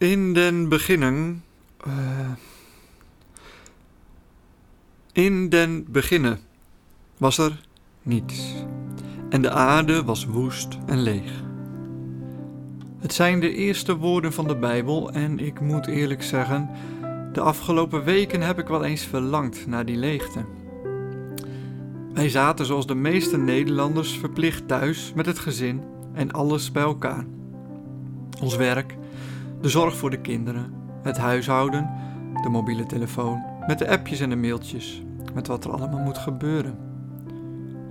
In den beginnen. eh, in den beginnen was er niets. En de aarde was woest en leeg. Het zijn de eerste woorden van de Bijbel en ik moet eerlijk zeggen, de afgelopen weken heb ik wel eens verlangd naar die leegte. Wij zaten zoals de meeste Nederlanders verplicht thuis met het gezin en alles bij elkaar. Ons werk, de zorg voor de kinderen, het huishouden, de mobiele telefoon, met de appjes en de mailtjes, met wat er allemaal moet gebeuren.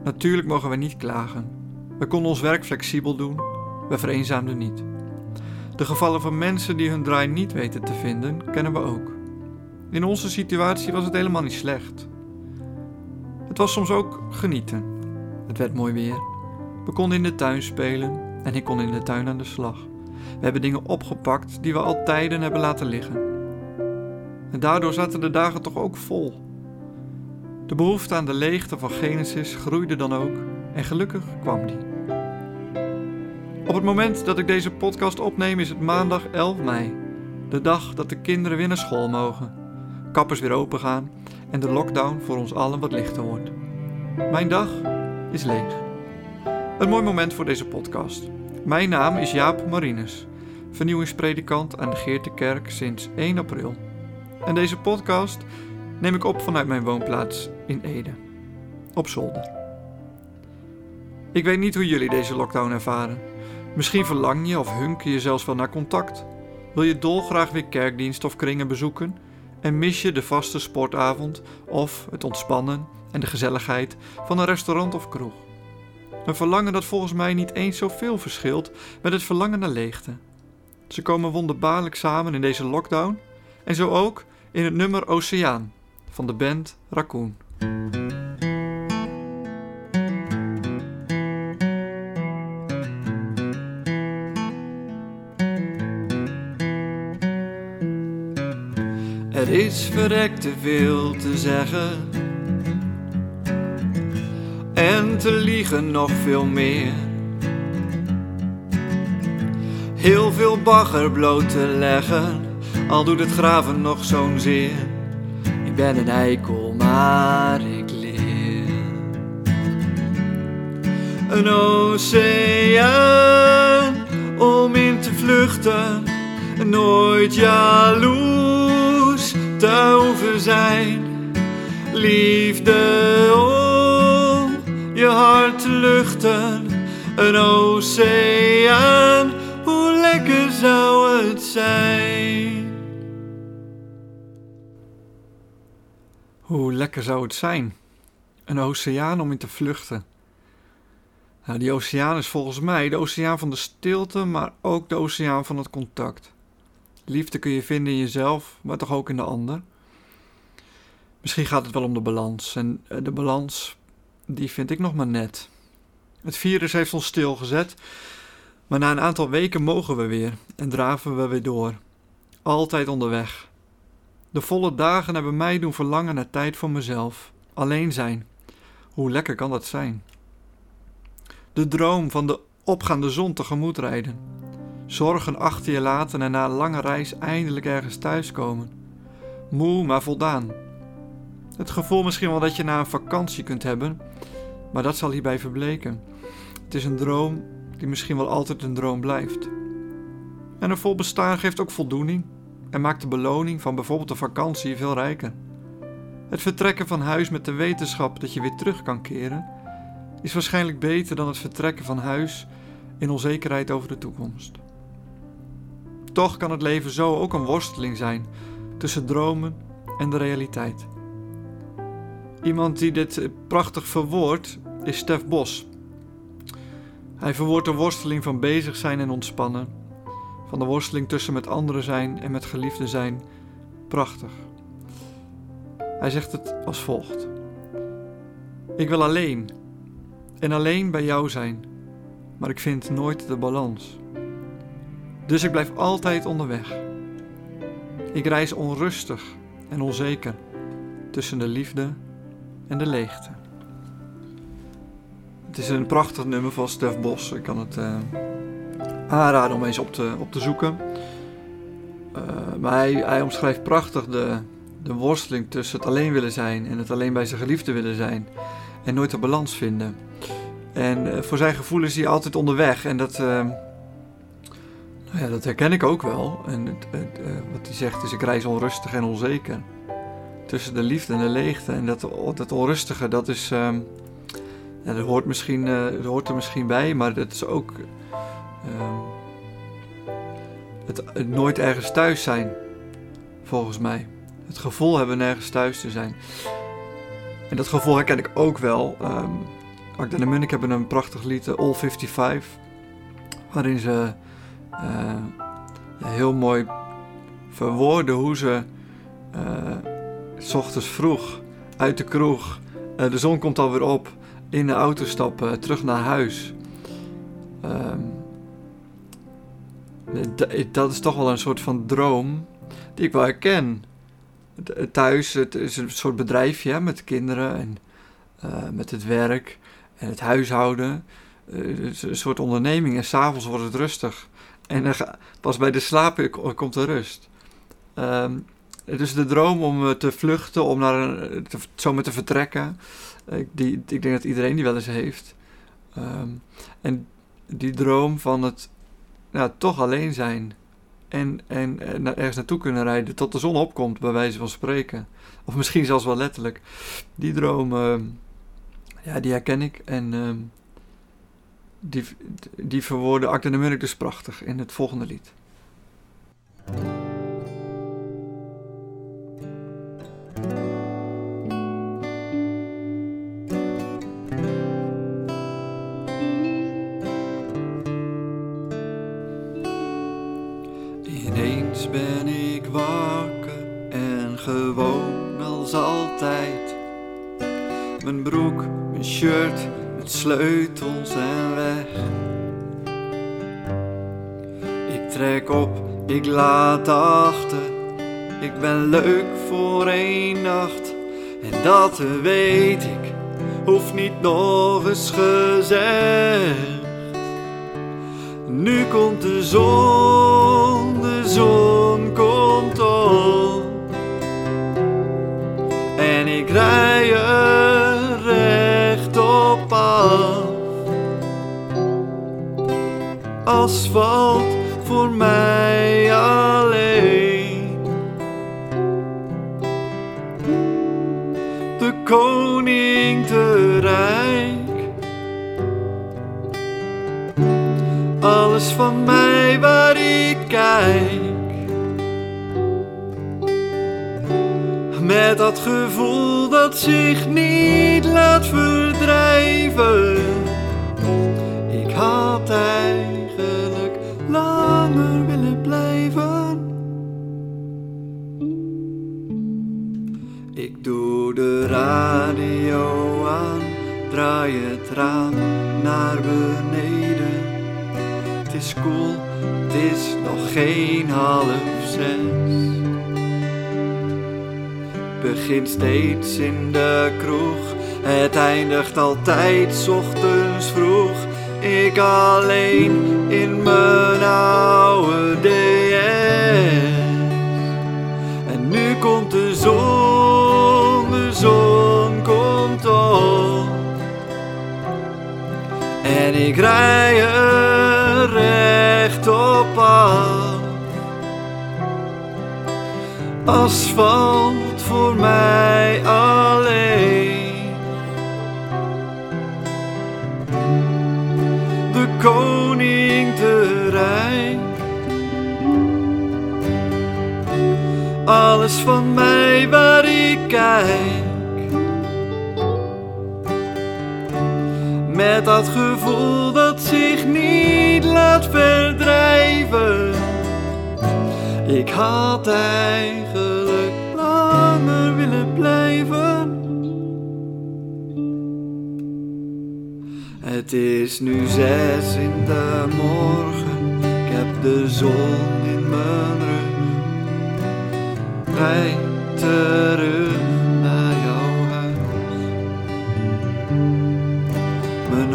Natuurlijk mogen we niet klagen. We konden ons werk flexibel doen, we vereenzaamden niet. De gevallen van mensen die hun draai niet weten te vinden, kennen we ook. In onze situatie was het helemaal niet slecht. Het was soms ook genieten. Het werd mooi weer. We konden in de tuin spelen en ik kon in de tuin aan de slag. We hebben dingen opgepakt die we al tijden hebben laten liggen. En daardoor zaten de dagen toch ook vol. De behoefte aan de leegte van Genesis groeide dan ook en gelukkig kwam die. Op het moment dat ik deze podcast opneem is het maandag 11 mei, de dag dat de kinderen weer naar school mogen, kappers weer open gaan en de lockdown voor ons allen wat lichter wordt. Mijn dag is leeg. Een mooi moment voor deze podcast. Mijn naam is Jaap Marinus, vernieuwingspredikant aan de Geertekerk sinds 1 april. En deze podcast neem ik op vanuit mijn woonplaats in Ede, op zolder. Ik weet niet hoe jullie deze lockdown ervaren. Misschien verlang je of hunker je zelfs wel naar contact. Wil je dolgraag weer kerkdienst of kringen bezoeken en mis je de vaste sportavond of het ontspannen en de gezelligheid van een restaurant of kroeg? Een verlangen dat volgens mij niet eens zoveel verschilt met het verlangen naar leegte. Ze komen wonderbaarlijk samen in deze lockdown en zo ook in het nummer Oceaan van de band Raccoon. Er is verrekt te veel te zeggen te liegen nog veel meer. Heel veel bagger bloot te leggen, al doet het graven nog zo'n zeer. Ik ben een eikel, maar ik leer. Een oceaan om in te vluchten, nooit jaloers te hoeven zijn. Liefde je hart te luchten, een oceaan, hoe lekker zou het zijn? Hoe lekker zou het zijn? Een oceaan om in te vluchten. Nou, die oceaan is volgens mij de oceaan van de stilte, maar ook de oceaan van het contact. Liefde kun je vinden in jezelf, maar toch ook in de ander. Misschien gaat het wel om de balans. En eh, de balans, die vind ik nog maar net. Het virus heeft ons stilgezet, maar na een aantal weken mogen we weer en draven we weer door. Altijd onderweg. De volle dagen hebben mij doen verlangen naar tijd voor mezelf. Alleen zijn. Hoe lekker kan dat zijn? De droom van de opgaande zon tegemoet rijden. Zorgen achter je laten en na een lange reis eindelijk ergens thuiskomen. Moe, maar voldaan. Het gevoel misschien wel dat je na een vakantie kunt hebben, maar dat zal hierbij verbleken. Het is een droom die misschien wel altijd een droom blijft. En een vol bestaan geeft ook voldoening en maakt de beloning van bijvoorbeeld een vakantie veel rijker. Het vertrekken van huis met de wetenschap dat je weer terug kan keren, is waarschijnlijk beter dan het vertrekken van huis in onzekerheid over de toekomst. Toch kan het leven zo ook een worsteling zijn tussen dromen en de realiteit. Iemand die dit prachtig verwoordt is Stef Bos. Hij verwoordt de worsteling van bezig zijn en ontspannen, van de worsteling tussen met anderen zijn en met geliefden zijn, prachtig. Hij zegt het als volgt: Ik wil alleen en alleen bij jou zijn, maar ik vind nooit de balans. Dus ik blijf altijd onderweg. Ik reis onrustig en onzeker tussen de liefde en de leegte. Het is een prachtig nummer van Stef Bos. Ik kan het uh, aanraden om eens op te, op te zoeken. maar hij, hij omschrijft prachtig de, de worsteling tussen het alleen willen zijn en het alleen bij zijn geliefde willen zijn. En nooit de balans vinden. En voor zijn gevoel is hij altijd onderweg. En dat, nou ja, dat herken ik ook wel. En het, het, wat hij zegt is: ik reis onrustig en onzeker. Tussen de liefde en de leegte. En dat, dat onrustige, dat is. Um, ja, dat, hoort misschien, uh, dat hoort er misschien bij, maar dat is ook. Uh, het, nooit ergens thuis zijn, volgens mij. Het gevoel hebben nergens thuis te zijn. En dat gevoel herken ik ook wel. Um, en Munnik hebben een prachtig lied, uh, All 55, waarin ze uh, heel mooi verwoorden hoe ze s ochtends vroeg uit de kroeg, uh, de zon komt alweer op, in de auto stappen, terug naar huis. Um, dat is toch wel een soort van droom die ik wel herken. Thuis, het is een soort bedrijfje met kinderen en met het werk en het huishouden. Een soort onderneming en s'avonds wordt het rustig. En pas bij de slaap komt de rust. Um, dus de droom om te vluchten, om naar een, te, zomaar te vertrekken. Die, ik denk dat iedereen die wel eens heeft. Um, en die droom van het nou, toch alleen zijn. En, en, en ergens naartoe kunnen rijden tot de zon opkomt, bij wijze van spreken. Of misschien zelfs wel letterlijk. Die droom, uh, ja, die herken ik. En uh, die, die verwoorden Akte de Munnik dus prachtig in het volgende lied. Mijn broek, mijn shirt, met sleutels en weg. Ik trek op, ik laat achter. Ik ben leuk voor één nacht. En dat weet ik, hoeft niet nog eens gezegd. Nu komt de zon, de zon komt op. En ik rij Asfalt voor mij alleen. De koning te rijk. Alles van mij waar ik kijk. Met dat gevoel dat zich niet laat verdrijven. Ik had Ik doe de radio aan, draai het raam naar beneden. Het is koel, het is nog geen half zes. Begin steeds in de kroeg, het eindigt altijd ochtends vroeg. Ik alleen in mijn oude DS. En nu komt de zon, zon komt op. En ik rij er recht op af. Asfalt voor mij alleen. De koning te rijk. Alles van mij waar ik kijk. Met dat gevoel dat zich niet laat verdrijven. Ik had eigenlijk langer willen blijven. Het is nu zes in de morgen, ik heb de zon in mijn rug. Rijd terug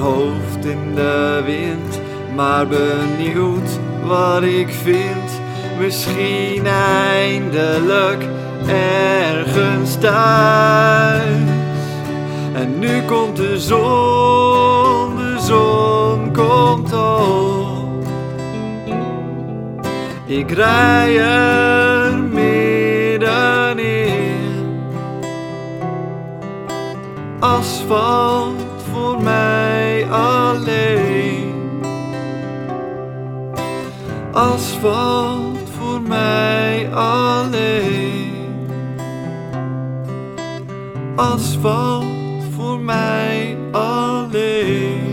hoofd in de wind, maar benieuwd wat ik vind misschien eindelijk ergens thuis. En nu komt de zon, de zon komt op. Ik rij er middenin. Asfalt Asfalt voor mij alleen. Asfalt voor mij alleen.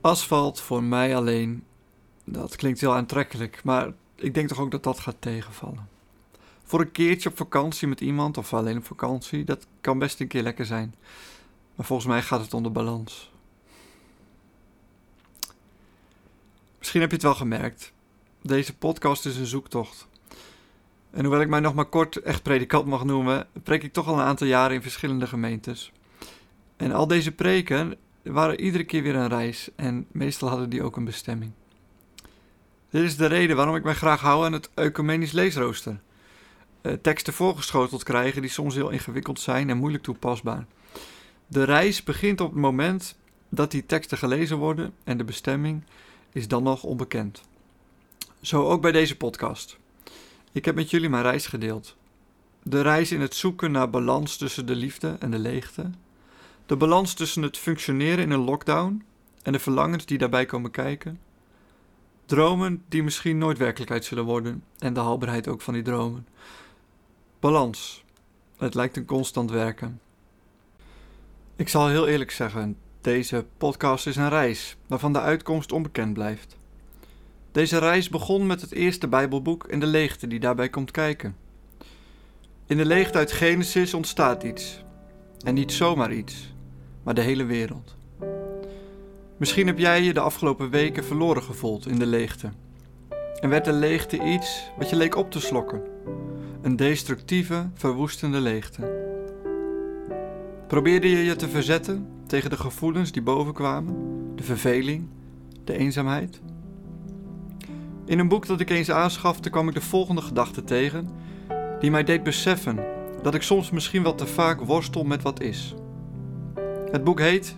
Asfalt voor mij alleen. Dat klinkt heel aantrekkelijk, maar ik denk toch ook dat dat gaat tegenvallen. Voor een keertje op vakantie met iemand of alleen op vakantie, dat kan best een keer lekker zijn. Maar volgens mij gaat het om balans. Misschien heb je het wel gemerkt. Deze podcast is een zoektocht. En hoewel ik mij nog maar kort echt predikant mag noemen, preek ik toch al een aantal jaren in verschillende gemeentes. En al deze preken waren iedere keer weer een reis en meestal hadden die ook een bestemming. Dit is de reden waarom ik mij graag hou aan het ecumenisch leesrooster. Uh, teksten voorgeschoteld krijgen die soms heel ingewikkeld zijn en moeilijk toepasbaar. De reis begint op het moment dat die teksten gelezen worden en de bestemming is dan nog onbekend. Zo ook bij deze podcast. Ik heb met jullie mijn reis gedeeld. De reis in het zoeken naar balans tussen de liefde en de leegte. De balans tussen het functioneren in een lockdown en de verlangens die daarbij komen kijken. Dromen die misschien nooit werkelijkheid zullen worden en de haalbaarheid ook van die dromen. Balans. Het lijkt een constant werken. Ik zal heel eerlijk zeggen, deze podcast is een reis waarvan de uitkomst onbekend blijft. Deze reis begon met het eerste Bijbelboek en de leegte die daarbij komt kijken. In de leegte uit Genesis ontstaat iets. En niet zomaar iets, maar de hele wereld. Misschien heb jij je de afgelopen weken verloren gevoeld in de leegte. En werd de leegte iets wat je leek op te slokken. Een destructieve, verwoestende leegte. Probeerde je je te verzetten tegen de gevoelens die bovenkwamen, de verveling, de eenzaamheid? In een boek dat ik eens aanschafte kwam ik de volgende gedachte tegen, die mij deed beseffen dat ik soms misschien wel te vaak worstel met wat is. Het boek heet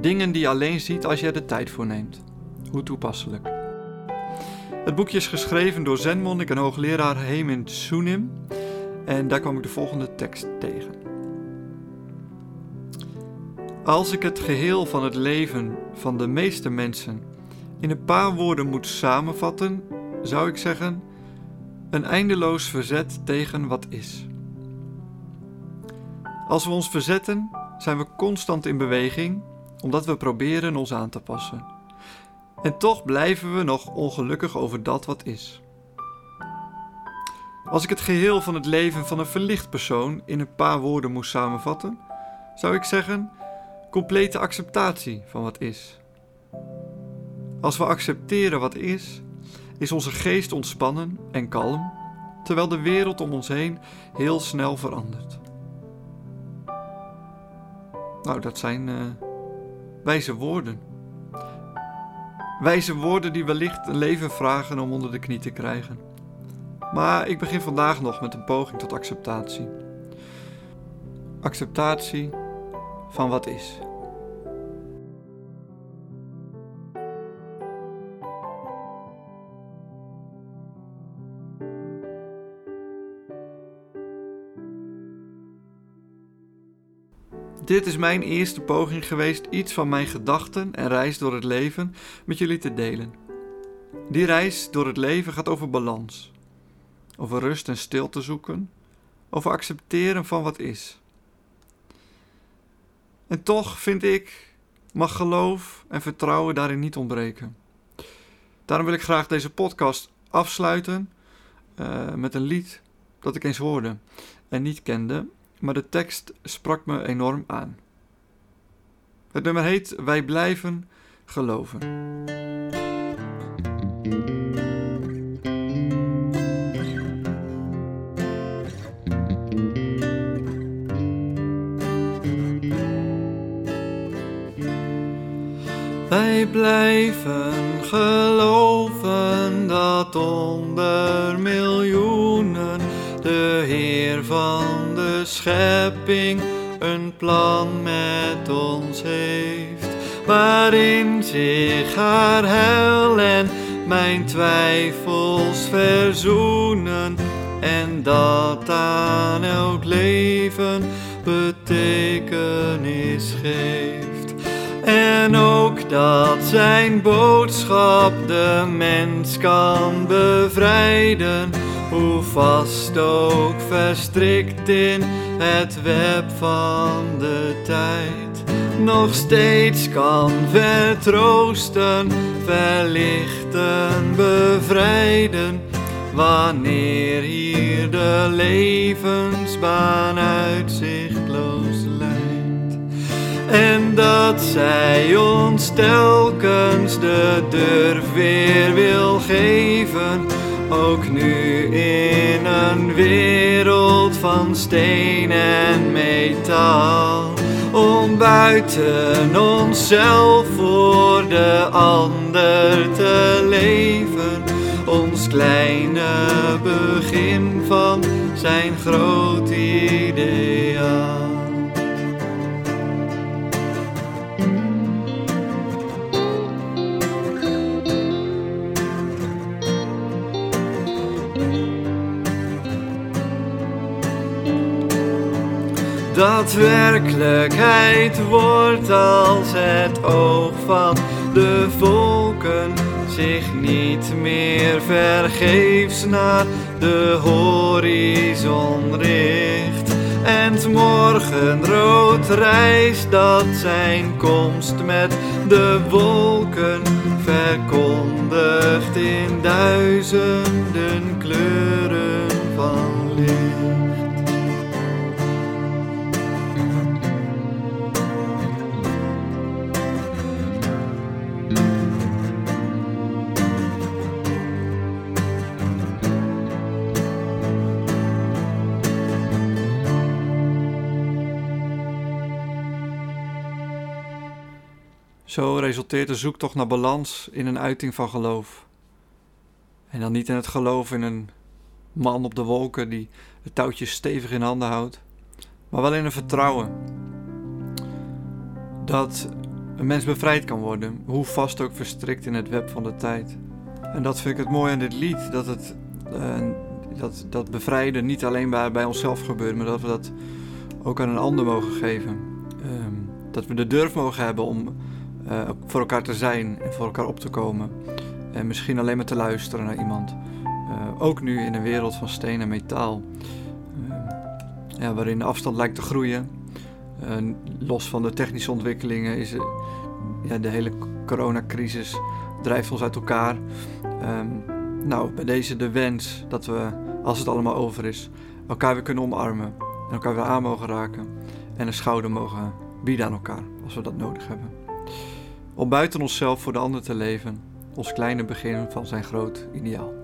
Dingen die je alleen ziet als je er de tijd voor neemt. Hoe toepasselijk. Het boekje is geschreven door zenmonnik en hoogleraar Hemin Sunim en daar kwam ik de volgende tekst tegen. Als ik het geheel van het leven van de meeste mensen in een paar woorden moet samenvatten, zou ik zeggen: een eindeloos verzet tegen wat is. Als we ons verzetten, zijn we constant in beweging, omdat we proberen ons aan te passen. En toch blijven we nog ongelukkig over dat wat is. Als ik het geheel van het leven van een verlicht persoon in een paar woorden moest samenvatten, zou ik zeggen: complete acceptatie van wat is. Als we accepteren wat is, is onze geest ontspannen en kalm, terwijl de wereld om ons heen heel snel verandert. Nou, dat zijn uh, wijze woorden. Wijze woorden die wellicht een leven vragen om onder de knie te krijgen. Maar ik begin vandaag nog met een poging tot acceptatie. Acceptatie van wat is. Dit is mijn eerste poging geweest iets van mijn gedachten en reis door het leven met jullie te delen. Die reis door het leven gaat over balans, over rust en stilte zoeken, over accepteren van wat is. En toch vind ik, mag geloof en vertrouwen daarin niet ontbreken. Daarom wil ik graag deze podcast afsluiten uh, met een lied dat ik eens hoorde en niet kende, maar de tekst sprak me enorm aan. Het nummer heet Wij blijven geloven. Wij blijven geloven dat onder miljoenen de Heer van schepping een plan met ons heeft, waarin zich haar hel en mijn twijfels verzoenen en dat aan elk leven betekenis geeft. En ook dat zijn boodschap de mens kan bevrijden, hoe vast ook verstrikt in het web van de tijd. Nog steeds kan vertroosten, verlichten, bevrijden wanneer hier de levensbaan uitzichtloos lijkt. En dat zij ons telkens de durf weer wil geven, ook nu in een wereld van steen en metaal. Om buiten onszelf voor de ander te leven ons kleine begin van zijn groot ideaal. Dat werkelijkheid wordt als het oog van de volken zich niet meer vergeefs naar de horizon richt. En het morgenrood reist dat zijn komst met de wolken verkondigt in duizenden resulteert de zoektocht naar balans in een uiting van geloof. En dan niet in het geloof in een man op de wolken die het touwtje stevig in handen houdt, maar wel in een vertrouwen dat een mens bevrijd kan worden, hoe vast ook verstrikt in het web van de tijd. En dat vind ik het mooi aan dit lied, dat het uh, dat, dat bevrijden niet alleen bij, bij onszelf gebeurt, maar dat we dat ook aan een ander mogen geven. Um, dat we de durf mogen hebben om uh, voor elkaar te zijn en voor elkaar op te komen. En misschien alleen maar te luisteren naar iemand. Uh, ook nu in een wereld van steen en metaal. Uh, ja, waarin de afstand lijkt te groeien. los van de technische ontwikkelingen is ja, de hele coronacrisis drijft ons uit elkaar. Um, nou, bij deze de wens dat we, als het allemaal over is, elkaar weer kunnen omarmen. En elkaar weer aan mogen raken. En een schouder mogen bieden aan elkaar als we dat nodig hebben om buiten onszelf voor de ander te leven, ons kleine begin van zijn groot ideaal.